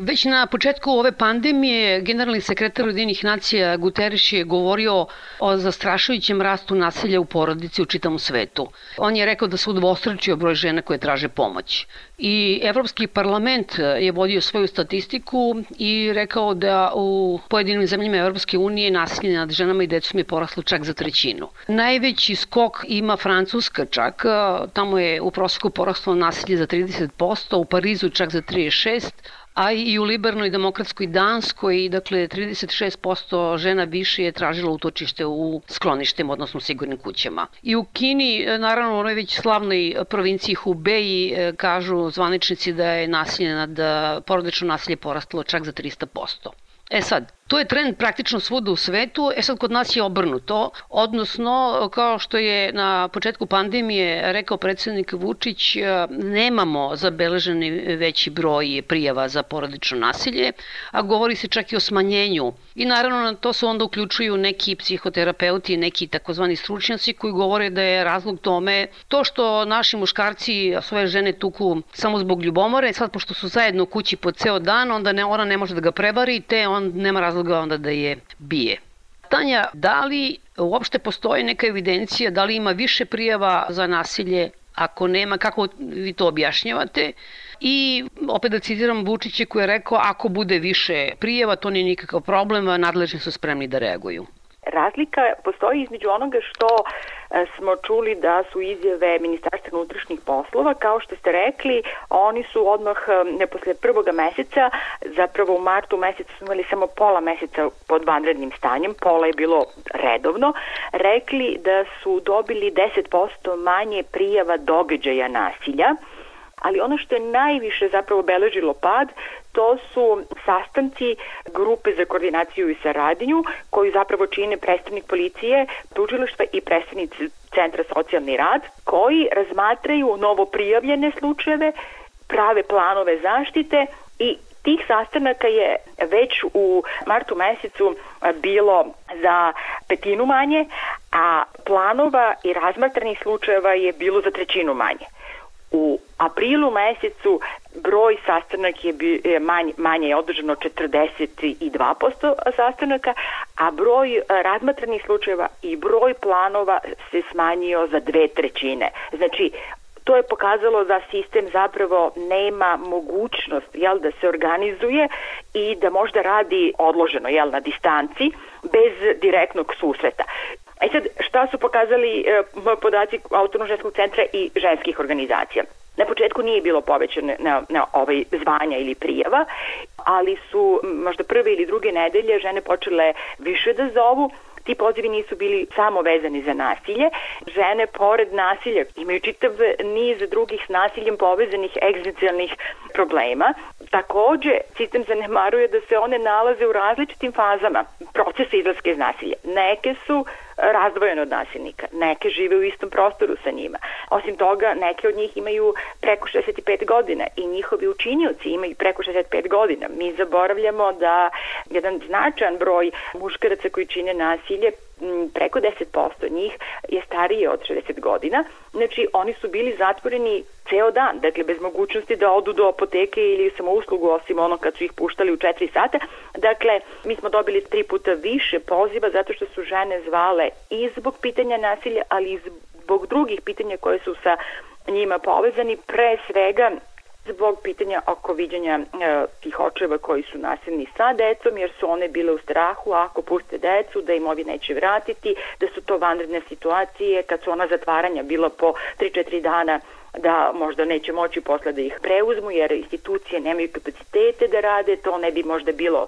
Već na početku ove pandemije generalni sekretar Ujedinih nacija Guterres je govorio o zastrašujućem rastu nasilja u porodici u čitavom svetu. On je rekao da se udvostručio broj žena koje traže pomoć. I Evropski parlament je vodio svoju statistiku i rekao da u pojedinim zemljama Evropske unije nasilje nad ženama i decom je poraslo čak za trećinu. Najveći skok ima Francuska čak, tamo je u proseku poraslo nasilje za 30%, u Parizu čak za 36%, a i u liberalnoj demokratskoj Danskoj, dakle 36% žena više je tražilo utočište u skloništem, odnosno sigurnim kućama. I u Kini, naravno u onoj već slavnoj provinciji Hubei, e, kažu zvaničnici da je nasilje nad porodično nasilje porastalo čak za 300%. E sad, To je trend praktično svuda u svetu, e sad kod nas je obrnuto, odnosno kao što je na početku pandemije rekao predsednik Vučić, e, nemamo zabeleženi veći broj prijava za porodično nasilje, a govori se čak i o smanjenju. I naravno na to se onda uključuju neki psihoterapeuti, neki takozvani stručnjaci koji govore da je razlog tome to što naši muškarci svoje žene tuku samo zbog ljubomore, sad pošto su zajedno u kući po ceo dan, onda ne, ona ne može da ga prevari, te on nema razlog razloga onda da je bije. Tanja, da li uopšte postoji neka evidencija, da li ima više prijava za nasilje, ako nema, kako vi to objašnjavate? I opet da citiram Vučiće koji je rekao, ako bude više prijeva, to nije nikakav problem, nadležni su spremni da reaguju. Razlika postoji između onoga što e, smo čuli da su izjave Ministarstva unutrašnjih poslova, kao što ste rekli, oni su odmah e, ne posle prvoga meseca, zapravo u martu mesecu smo imali samo pola meseca pod vanrednim stanjem, pola je bilo redovno, rekli da su dobili 10% manje prijava događaja nasilja, ali ono što je najviše zapravo beležilo pad, to su sastanci grupe za koordinaciju i saradnju koju zapravo čine predstavnik policije, tužilaštva i predstavnici Centra socijalni rad koji razmatraju novo prijavljene slučajeve, prave planove zaštite i tih sastanaka je već u martu mesecu bilo za petinu manje, a planova i razmatranih slučajeva je bilo za trećinu manje. U aprilu mesecu broj sastanak je manje, manje je održano 42% sastanaka, a broj e, razmatranih slučajeva i broj planova se smanjio za dve trećine. Znači, to je pokazalo da sistem zapravo nema mogućnost jel, da se organizuje i da možda radi odloženo jel, na distanci bez direktnog susreta. E sad, šta su pokazali e, podaci Autonomnog ženskog centra i ženskih organizacija? Na početku nije bilo povećane na, na ovaj zvanja ili prijava, ali su možda prve ili druge nedelje žene počele više da zovu, ti pozivi nisu bili samo vezani za nasilje. Žene, pored nasilja, imaju čitav niz drugih s nasiljem povezanih egzistencijalnih problema. Takođe, sistem zanemaruje da se one nalaze u različitim fazama procesa izlaska iz nasilja. Neke su razdvojene od nasilnika, neke žive u istom prostoru sa njima. Osim toga, neke od njih imaju preko 65 godina i njihovi učinioci imaju preko 65 godina. Mi zaboravljamo da jedan značajan broj muškaraca koji čine nasilje preko 10% njih je starije od 60 godina, znači oni su bili zatvoreni ceo dan, dakle bez mogućnosti da odu do apoteke ili samo uslugu osim ono kad su ih puštali u 4 sata. Dakle, mi smo dobili tri puta više poziva zato što su žene zvale i zbog pitanja nasilja, ali i zbog drugih pitanja koje su sa njima povezani, pre svega zbog pitanja oko viđanja e, tih očeva koji su nasilni sa decom, jer su one bile u strahu ako puste decu da im ovi neće vratiti, da su to vanredne situacije, kad su ona zatvaranja bila po 3-4 dana da možda neće moći posle da ih preuzmu jer institucije nemaju kapacitete da rade, to ne bi možda bilo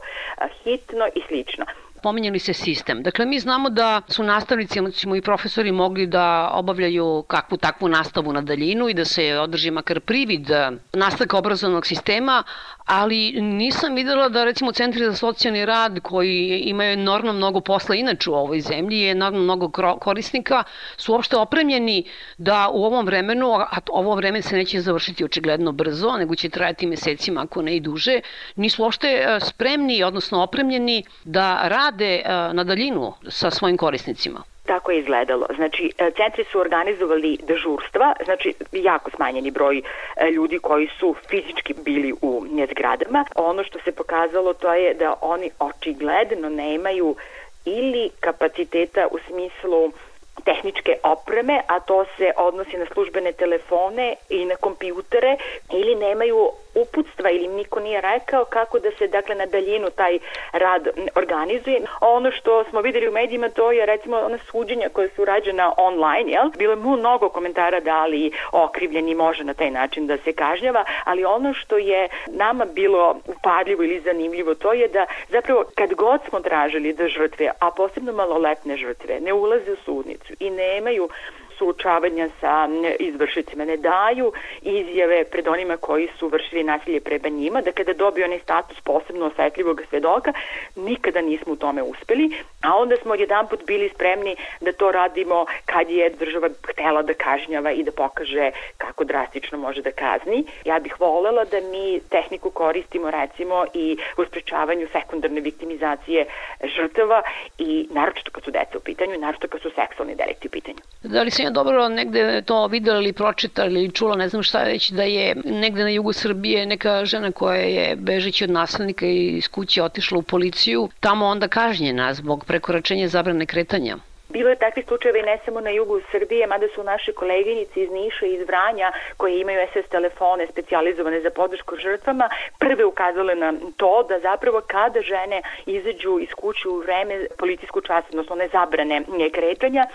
hitno i slično pominjali se sistem. Dakle, mi znamo da su nastavnici recimo, i profesori mogli da obavljaju kakvu takvu nastavu na daljinu i da se održi makar privid nastavka obrazovnog sistema, ali nisam videla da recimo centri za socijalni rad koji imaju enormno mnogo posla inače u ovoj zemlji i enormno mnogo korisnika su uopšte opremljeni da u ovom vremenu, a ovo vreme se neće završiti očigledno brzo, nego će trajati mesecima ako ne i duže, nisu uopšte e, spremni, odnosno opremljeni da rade e, na daljinu sa svojim korisnicima. tako je izgledalo. Znači, e, centri su organizovali dežurstva, znači jako smanjeni broj e, ljudi koji su fizički bili u zgradama. Ono što se pokazalo to je da oni očigledno nemaju ili kapaciteta u smislu tehničke opreme, a to se odnosi na službene telefone i na kompjutere ili nemaju uputstva ili niko nije rekao kako da se dakle na daljinu taj rad organizuje. Ono što smo videli u medijima to je recimo ona suđenja koja su rađena online, jel? Bilo je mnogo komentara da li okrivljeni može na taj način da se kažnjava, ali ono što je nama bilo upadljivo ili zanimljivo to je da zapravo kad god smo tražili da žrtve, a posebno maloletne žrtve, ne ulaze u sudnicu i nemaju suočavanja sa izvršicima. Ne daju izjave pred onima koji su vršili nasilje prema njima, da kada dobiju onaj status posebno osetljivog svedoka, nikada nismo u tome uspeli, a onda smo jedan put bili spremni da to radimo kad je država htela da kažnjava i da pokaže kako drastično može da kazni. Ja bih volela da mi tehniku koristimo recimo i u sprečavanju sekundarne viktimizacije žrtava i naročito kad su deca u pitanju i naročito kad su seksualni delikti u pitanju. Da li se ja dobro negde to videla ili pročitala ili čula, ne znam šta već, da je negde na jugu Srbije neka žena koja je bežeći od nasilnika iz kuće otišla u policiju, tamo onda kažnjena zbog prekoračenja zabrane kretanja. Bilo je takvi slučajevi ne samo na jugu Srbije, mada su naše koleginici iz Niša i iz Vranja, koje imaju SS telefone specijalizovane za podršku žrtvama, prve ukazale na to da zapravo kada žene izađu iz kuće u vreme policijsku čast, odnosno ne zabrane kretanja,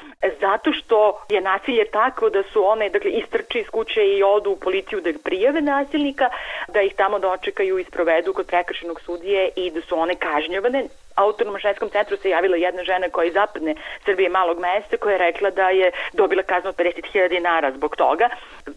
zato što je nasilje takvo da su one, dakle, istrče iz kuće i odu u policiju da prijave nasilnika, da ih tamo dočekaju i sprovedu kod prekršenog sudije i da su one kažnjavane autonomnom ženskom centru se javila jedna žena koja je iz zapadne Srbije malog mesta koja je rekla da je dobila kaznu od 50.000 dinara zbog toga.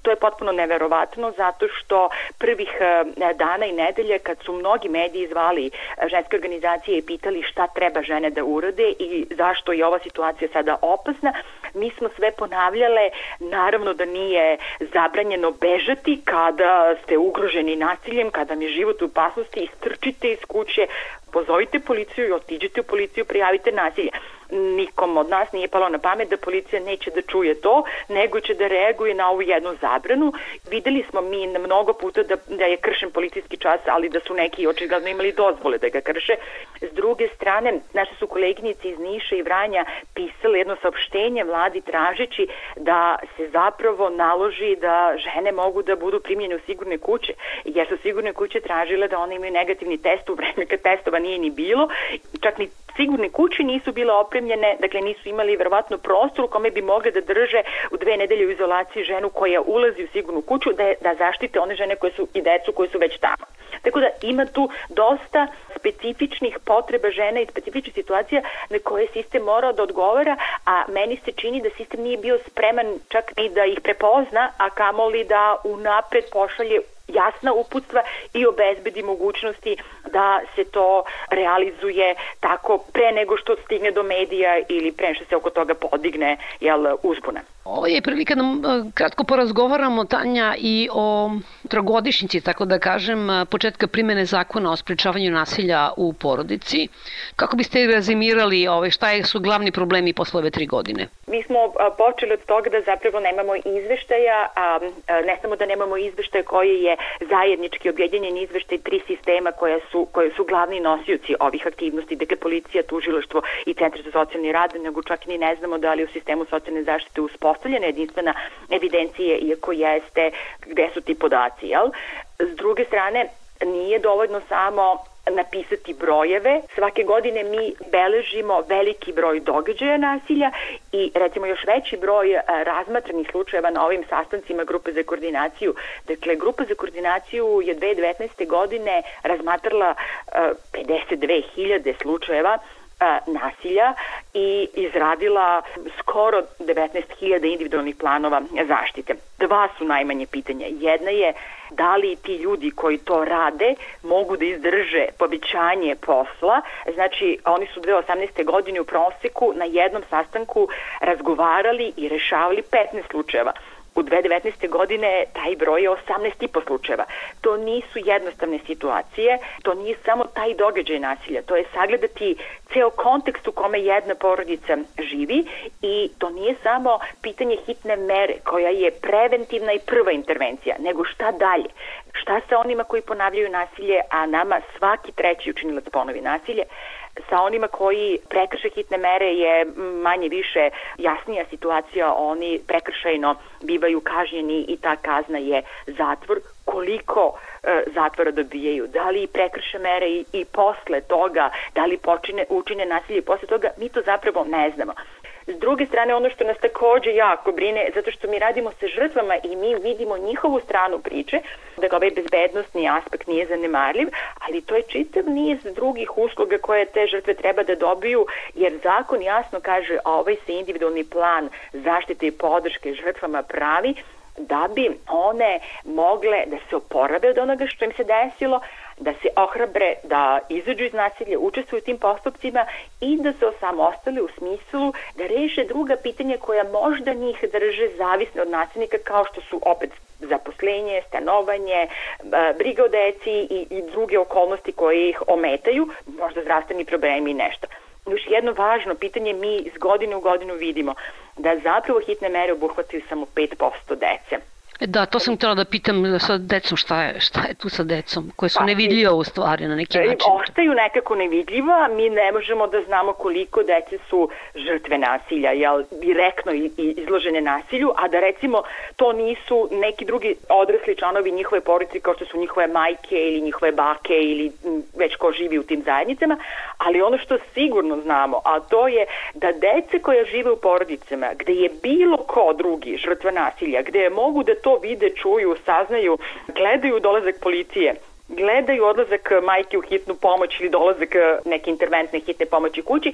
To je potpuno neverovatno zato što prvih e, dana i nedelje kad su mnogi mediji zvali e, ženske organizacije i pitali šta treba žene da urade i zašto je ova situacija sada opasna, mi smo sve ponavljale, naravno da nije zabranjeno bežati kada ste ugroženi nasiljem, kada mi je život u opasnosti, istrčite iz kuće, pozovite policiju i otiđite u policiju, prijavite nasilje nikom od nas nije palo na pamet da policija neće da čuje to, nego će da reaguje na ovu jednu zabranu. Videli smo mi mnogo puta da, da je kršen policijski čas, ali da su neki očigledno imali dozvole da ga krše. S druge strane, naše su koleginice iz Niša i Vranja pisale jedno saopštenje vladi tražeći da se zapravo naloži da žene mogu da budu primljene u sigurne kuće, jer su sigurne kuće tražile da one imaju negativni test u vreme kad testova nije ni bilo, čak ni sigurne kuće nisu bile opremljene, dakle nisu imali verovatno prostor u kome bi mogli da drže u dve nedelje u izolaciji ženu koja ulazi u sigurnu kuću da, da zaštite one žene koje su i decu koje su već tamo. Tako da ima tu dosta specifičnih potreba žena i specifičnih situacija na koje sistem mora da odgovara, a meni se čini da sistem nije bio spreman čak ni da ih prepozna, a kamoli da unapred pošalje jasna uputstva i obezbedi mogućnosti da se to realizuje tako pre nego što stigne do medija ili pre što se oko toga podigne jel, uzbuna. Ovo je prilika da kratko porazgovaramo, Tanja, i o trogodišnjici, tako da kažem, početka primene zakona o sprečavanju nasilja u porodici. Kako biste razimirali ove, šta su glavni problemi posle ove tri godine? Mi smo počeli od toga da zapravo nemamo izveštaja, a ne samo da nemamo izveštaja koji je zajednički objedinjen izveštaj tri sistema koje su, koje su glavni nosioci ovih aktivnosti, dakle policija, tužilaštvo i centar za socijalni rad, nego čak ni ne znamo da li u sistemu socijalne zaštite uspostavljena jedinstvena evidencije, iako jeste gde su ti podaci. Jel? S druge strane, nije dovoljno samo napisati brojeve. Svake godine mi beležimo veliki broj događaja nasilja i recimo još veći broj razmatranih slučajeva na ovim sastancima grupe za koordinaciju. Dakle, grupa za koordinaciju je 2019. godine razmatrala 52.000 e, slučajeva nasilja i izradila skoro 19.000 individualnih planova zaštite. Dva su najmanje pitanja. Jedna je da li ti ljudi koji to rade mogu da izdrže povećanje posla. Znači, oni su 2018. godine u proseku na jednom sastanku razgovarali i rešavali 15 slučajeva. U 2019. godine taj broj je 18,5 slučajeva. To nisu jednostavne situacije, to nije samo taj događaj nasilja, to je sagledati ceo kontekst u kome jedna porodica živi i to nije samo pitanje hitne mere koja je preventivna i prva intervencija, nego šta dalje? Šta sa onima koji ponavljaju nasilje, a nama svaki treći učinilac ponovi nasilje? Sa onima koji prekrše hitne mere je manje više jasnija situacija, oni prekršajno bivaju kažnjeni i ta kazna je zatvor. Koliko e, zatvora dobijaju, da li prekrše mere i, i posle toga, da li počine, učine nasilje posle toga, mi to zapravo ne znamo. S druge strane, ono što nas takođe jako brine, zato što mi radimo sa žrtvama i mi vidimo njihovu stranu priče, da ovaj bezbednostni aspekt nije zanemarljiv, ali to je čitav niz drugih usluga koje te žrtve treba da dobiju, jer zakon jasno kaže, ovaj se individualni plan zaštite i podrške žrtvama pravi da bi one mogle da se oporave od onoga što im se desilo, da se ohrabre, da izađu iz nasilja, učestvuju u tim postupcima i da se osamostali u smislu da reše druga pitanja koja možda njih drže zavisne od nasilnika kao što su opet zaposlenje, stanovanje, briga o deci i, i druge okolnosti koje ih ometaju, možda zdravstveni problemi i nešto još jedno važno pitanje, mi iz godine u godinu vidimo da zapravo hitne mere obuhvataju samo 5% dece. Da, to sam htjela da pitam sa decom šta je, šta je tu sa decom, koje su pa, nevidljiva u stvari na neki način. Ostaju nekako nevidljiva, mi ne možemo da znamo koliko dece su žrtve nasilja, jel, direktno izložene nasilju, a da recimo to nisu neki drugi odrasli članovi njihove porodice kao što su njihove majke ili njihove bake ili već ko živi u tim zajednicama, ali ono što sigurno znamo, a to je da dece koja žive u porodicama gde je bilo ko drugi žrtva nasilja, gde mogu da to to vide, čuju, saznaju, gledaju dolazak policije gledaju odlazak majke u hitnu pomoć ili dolazak neke interventne hitne pomoći kući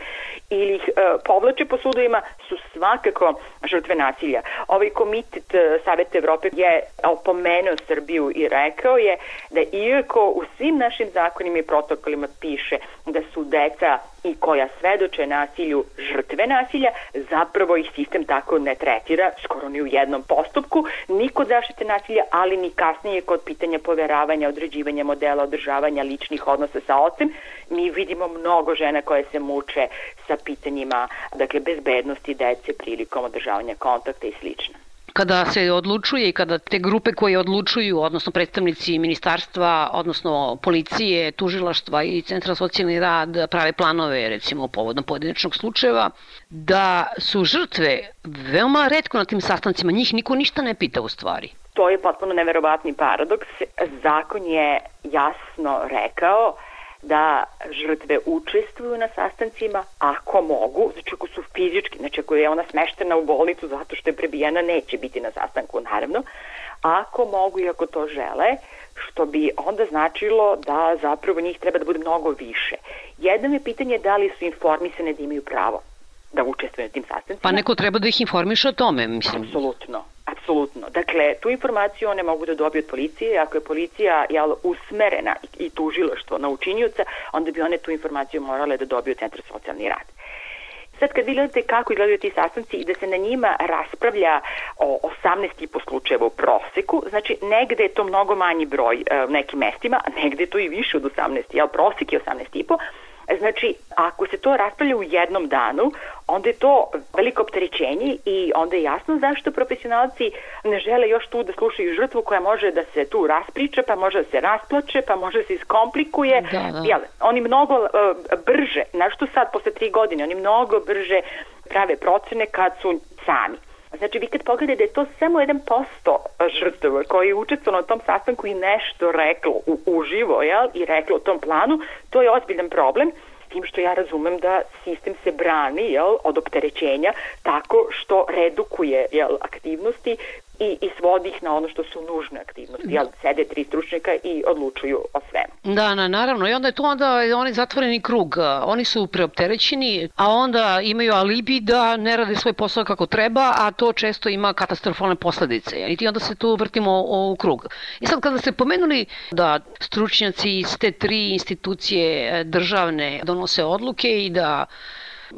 ili ih e, povlače po sudovima su svakako žrtve nasilja. Ovaj komitet e, Saveta Evrope je opomenuo Srbiju i rekao je da iako u svim našim zakonima i protokolima piše da su deca i koja svedoče nasilju žrtve nasilja, zapravo ih sistem tako ne tretira skoro ni u jednom postupku, ni kod zaštite nasilja, ali ni kasnije kod pitanja poveravanja, određivanja modela održavanja ličnih odnosa sa ocem. Mi vidimo mnogo žena koje se muče sa pitanjima dakle, bezbednosti dece prilikom održavanja kontakta i slično kada se odlučuje i kada te grupe koje odlučuju, odnosno predstavnici ministarstva, odnosno policije, tužilaštva i Centra socijalni rad prave planove, recimo povodom pojedinačnog slučajeva, da su žrtve veoma redko na tim sastancima, njih niko ništa ne pita u stvari. To je potpuno neverovatni paradoks. Zakon je jasno rekao da žrtve učestvuju na sastancima ako mogu, znači ako su fizički, znači ako je ona smeštena u bolnicu zato što je prebijena, neće biti na sastanku naravno, ako mogu i ako to žele, što bi onda značilo da zapravo njih treba da bude mnogo više. Jedno je pitanje da li su informisane da imaju pravo da učestvuju na tim sastancima. Pa neko treba da ih informiše o tome, mislim. Apsolutno. Apsolutno. Dakle, tu informaciju one mogu da dobiju od policije. Ako je policija jel, usmerena i, tužilaštvo na učinjuca, onda bi one tu informaciju morale da dobiju Centar socijalni rad. Sad kad vi gledate kako izgledaju ti sastanci i da se na njima raspravlja o 18,5 slučajeva u proseku, znači negde je to mnogo manji broj e, u nekim mestima, a negde je to i više od 18, jel prosek je 18,5, Znači, ako se to raspravlja u jednom danu, onda je to veliko opterećenje i onda je jasno zašto profesionalci ne žele još tu da slušaju žrtvu koja može da se tu raspriča, pa može da se rasplače, pa može da se iskomplikuje. Da, da. Jel, oni mnogo uh, brže, što sad posle tri godine, oni mnogo brže prave procene kad su sami. Znači, vi kad pogledate da je to samo 1% žrtava koji je učestvovao na tom sastanku i nešto reklo u, uživo, jel, i reklo o tom planu, to je ozbiljan problem tim što ja razumem da sistem se brani jel, od opterećenja tako što redukuje jel, aktivnosti i, i svodi ih na ono što su nužne aktivnosti. Jel, sede tri stručnjaka i odlučuju o svemu. Da, na, naravno. I onda je to onda oni zatvoreni krug. Oni su preopterećeni, a onda imaju alibi da ne rade svoj posao kako treba, a to često ima katastrofalne posledice. I ti onda se tu vrtimo u krug. I sad kada ste pomenuli da stručnjaci iz te tri institucije državne donose odluke i da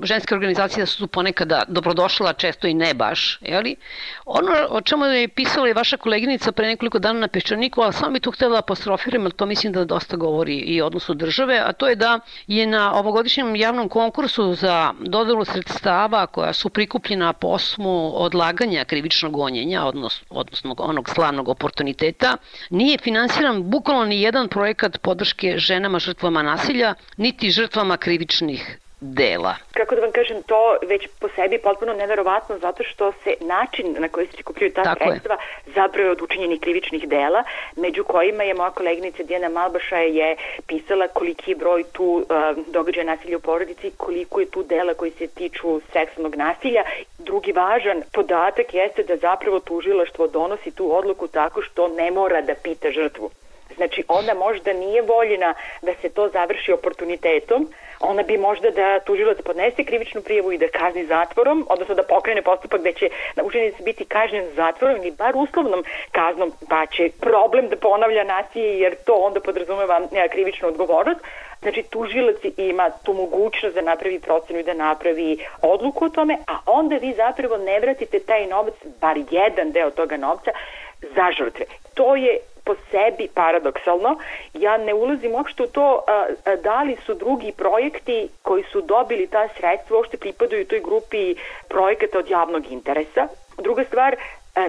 ženske organizacije da su ponekada dobrodošla, često i ne baš, jeli? Ono o čemu je pisala i vaša koleginica pre nekoliko dana na Peščaniku, a sam bi tu htela da apostrofiram, ali to mislim da dosta govori i odnosu države, a to je da je na ovogodišnjem javnom konkursu za dodelu sredstava koja su prikupljena po osmu odlaganja krivičnog gonjenja, odnosno, odnosno onog slavnog oportuniteta, nije finansiran bukvalno ni jedan projekat podrške ženama žrtvama nasilja, niti žrtvama krivičnih dela. Kako da vam kažem, to već po sebi potpuno neverovatno zato što se način na koji se prikupljaju ta Tako sredstva je. zapravo od učinjenih krivičnih dela, među kojima je moja koleginica Dijana Malbaša je pisala koliki je broj tu uh, događaja nasilja u porodici, koliko je tu dela koji se tiču seksualnog nasilja. Drugi važan podatak jeste da zapravo tužilaštvo donosi tu odluku tako što ne mora da pita žrtvu. Znači, ona možda nije voljena da se to završi oportunitetom, ona bi možda da tužilac podnese krivičnu prijavu i da kazni zatvorom, odnosno da pokrene postupak gde će učenic biti kažnjen zatvorom ili bar uslovnom kaznom, pa će problem da ponavlja nasilje jer to onda podrazumeva krivičnu odgovornost. Znači, tužilac ima tu mogućnost da napravi procenu i da napravi odluku o tome, a onda vi zapravo ne vratite taj novac, bar jedan deo toga novca, za žrtve. To je po sebi paradoksalno. Ja ne ulazim uopšte u to a, a, da li su drugi projekti koji su dobili ta sredstva uopšte pripadaju toj grupi projekata od javnog interesa. Druga stvar,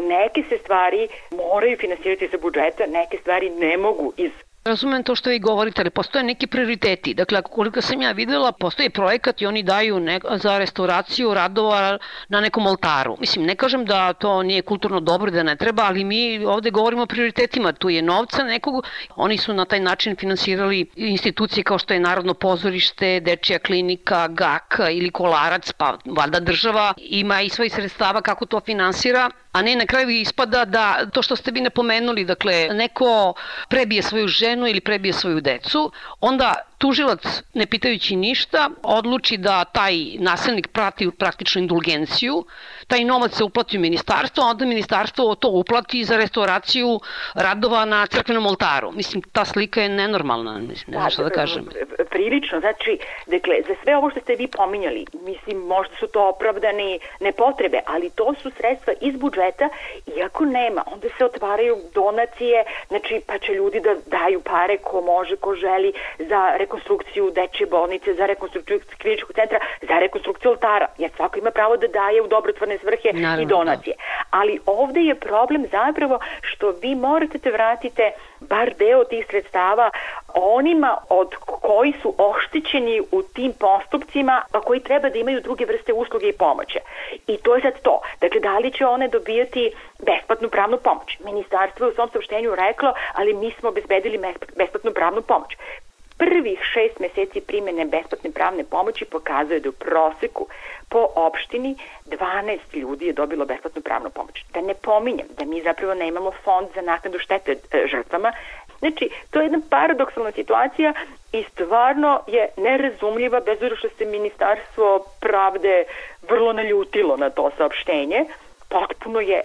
neke se stvari moraju finansirati za budžeta, neke stvari ne mogu iz Razumem to što vi govorite, ali postoje neki prioriteti. Dakle, koliko sam ja videla, postoji projekat i oni daju ne, za restauraciju radova na nekom oltaru. Mislim, ne kažem da to nije kulturno dobro, da ne treba, ali mi ovde govorimo o prioritetima. Tu je novca nekog, oni su na taj način finansirali institucije kao što je Narodno pozorište, Dečija klinika, GAK ili Kolarac, pa valjda država ima i svojih sredstava kako to finansira, a ne na kraju ispada da to što ste vi napomenuli, dakle, neko prebije svoju ženu ili prebije svoju decu, onda tužilac, ne pitajući ništa, odluči da taj nasilnik prati praktično indulgenciju, taj novac se uplati u ministarstvo, a onda ministarstvo to uplati za restauraciju radova na crkvenom oltaru. Mislim, ta slika je nenormalna, mislim, ne znam šta da kažem. Prilično, znači, dakle, za sve ovo što ste vi pominjali, mislim, možda su to opravdani nepotrebe, ali to su sredstva iz budžeta, iako nema, onda se otvaraju donacije, znači, pa će ljudi da daju pare ko može, ko želi za rekonstrukciju dečje bolnice, za rekonstrukciju kliničkog centra, za rekonstrukciju oltara, jer svako ima pravo da daje u dobrotvorne svrhe Naravno, i da. donacije. Da. Ali ovde je problem zapravo što vi morate da vratite bar deo tih sredstava onima od koji su oštećeni u tim postupcima, a koji treba da imaju druge vrste usluge i pomoće. I to je sad to. Dakle, da li će one dobijati besplatnu pravnu pomoć? Ministarstvo je u svom saopštenju reklo, ali mi smo obezbedili besplatnu pravnu pomoć. Prvih šest meseci primene besplatne pravne pomoći pokazuje da u proseku po opštini 12 ljudi je dobilo besplatnu pravnu pomoć. Da ne pominjem da mi zapravo nemamo fond za naknadu štete e, žrtvama. Znači, to je jedna paradoksalna situacija i stvarno je nerazumljiva bez što se ministarstvo pravde vrlo naljutilo na to saopštenje potpuno je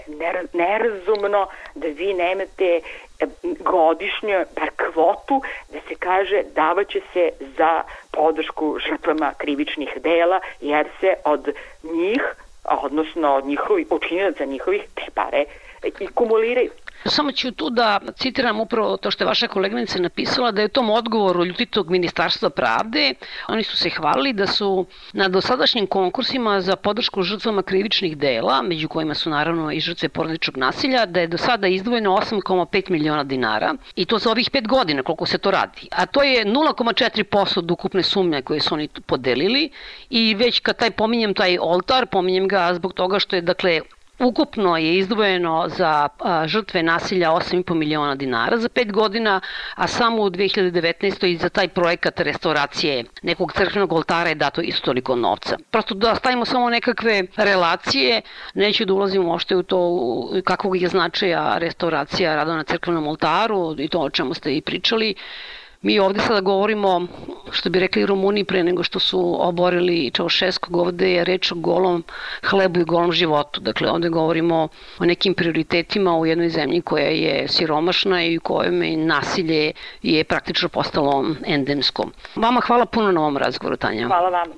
nerazumno da vi nemate e, godišnje bar kvotu da se kaže davaće se za podršku žrtvama krivičnih dela jer se od njih odnosno od njihovih učinjenaca njihovih te pare i kumuliraju. Samo ću tu da citiram upravo to što je vaša koleginica napisala, da je u tom odgovoru ljutitog ministarstva pravde, oni su se hvalili da su na dosadašnjim konkursima za podršku žrtvama krivičnih dela, među kojima su naravno i žrtve porodičnog nasilja, da je do sada izdvojeno 8,5 miliona dinara i to za ovih pet godina koliko se to radi. A to je 0,4% od ukupne sume koje su oni podelili i već kad taj pominjem taj oltar, pominjem ga zbog toga što je dakle Ukupno je izdvojeno za žrtve nasilja 8,5 miliona dinara za pet godina, a samo u 2019. i za taj projekat restauracije nekog crkvenog oltara je dato isto toliko novca. Prosto da stavimo samo nekakve relacije, neću da ulazim uopšte u to kakvog je značaja restauracija rada na crkvenom oltaru i to o čemu ste i pričali. Mi ovde sada govorimo, što bi rekli Rumuni pre nego što su oborili Čaušeskog, ovde je reč o golom hlebu i golom životu. Dakle, ovde govorimo o nekim prioritetima u jednoj zemlji koja je siromašna i u kojem je nasilje je praktično postalo endemsko. Vama hvala puno na ovom razgovoru, Tanja. Hvala vam.